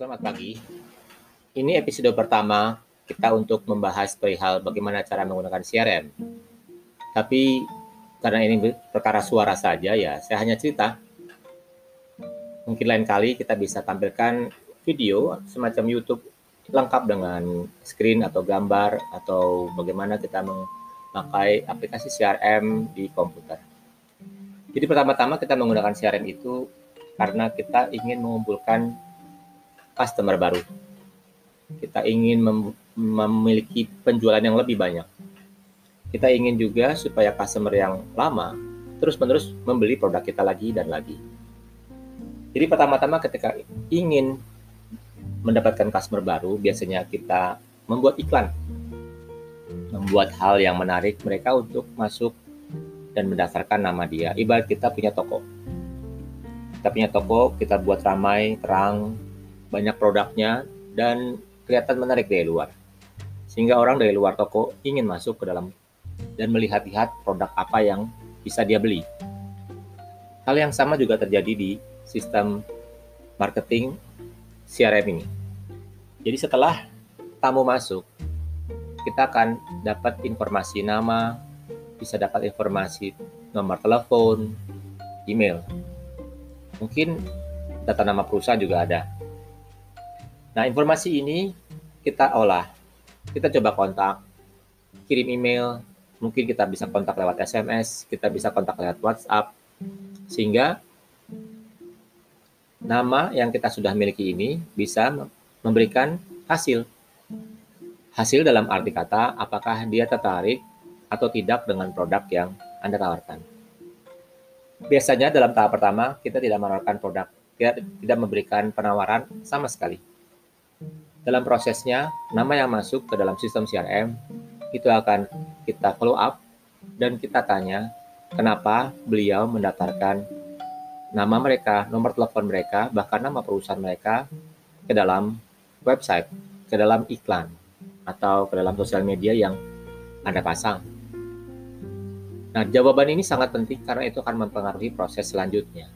Selamat pagi. Ini episode pertama kita untuk membahas perihal bagaimana cara menggunakan CRM. Tapi karena ini perkara suara saja ya, saya hanya cerita. Mungkin lain kali kita bisa tampilkan video semacam YouTube lengkap dengan screen atau gambar atau bagaimana kita memakai aplikasi CRM di komputer. Jadi pertama-tama kita menggunakan CRM itu karena kita ingin mengumpulkan customer baru. Kita ingin mem memiliki penjualan yang lebih banyak. Kita ingin juga supaya customer yang lama terus-menerus membeli produk kita lagi dan lagi. Jadi pertama-tama ketika ingin mendapatkan customer baru, biasanya kita membuat iklan. Membuat hal yang menarik mereka untuk masuk dan mendaftarkan nama dia. Ibarat kita punya toko. Kita punya toko, kita buat ramai, terang, banyak produknya, dan kelihatan menarik dari luar. Sehingga orang dari luar toko ingin masuk ke dalam dan melihat-lihat produk apa yang bisa dia beli. Hal yang sama juga terjadi di sistem marketing CRM ini. Jadi setelah tamu masuk, kita akan dapat informasi nama, bisa dapat informasi nomor telepon, email. Mungkin data nama perusahaan juga ada. Nah, informasi ini kita olah. Kita coba kontak, kirim email, mungkin kita bisa kontak lewat SMS, kita bisa kontak lewat WhatsApp, sehingga nama yang kita sudah miliki ini bisa memberikan hasil. Hasil dalam arti kata, apakah dia tertarik atau tidak dengan produk yang Anda tawarkan. Biasanya dalam tahap pertama kita tidak menawarkan produk, kita tidak memberikan penawaran sama sekali. Dalam prosesnya, nama yang masuk ke dalam sistem CRM itu akan kita follow up dan kita tanya kenapa beliau mendaftarkan nama mereka, nomor telepon mereka, bahkan nama perusahaan mereka ke dalam website, ke dalam iklan, atau ke dalam sosial media yang Anda pasang. Nah, jawaban ini sangat penting karena itu akan mempengaruhi proses selanjutnya.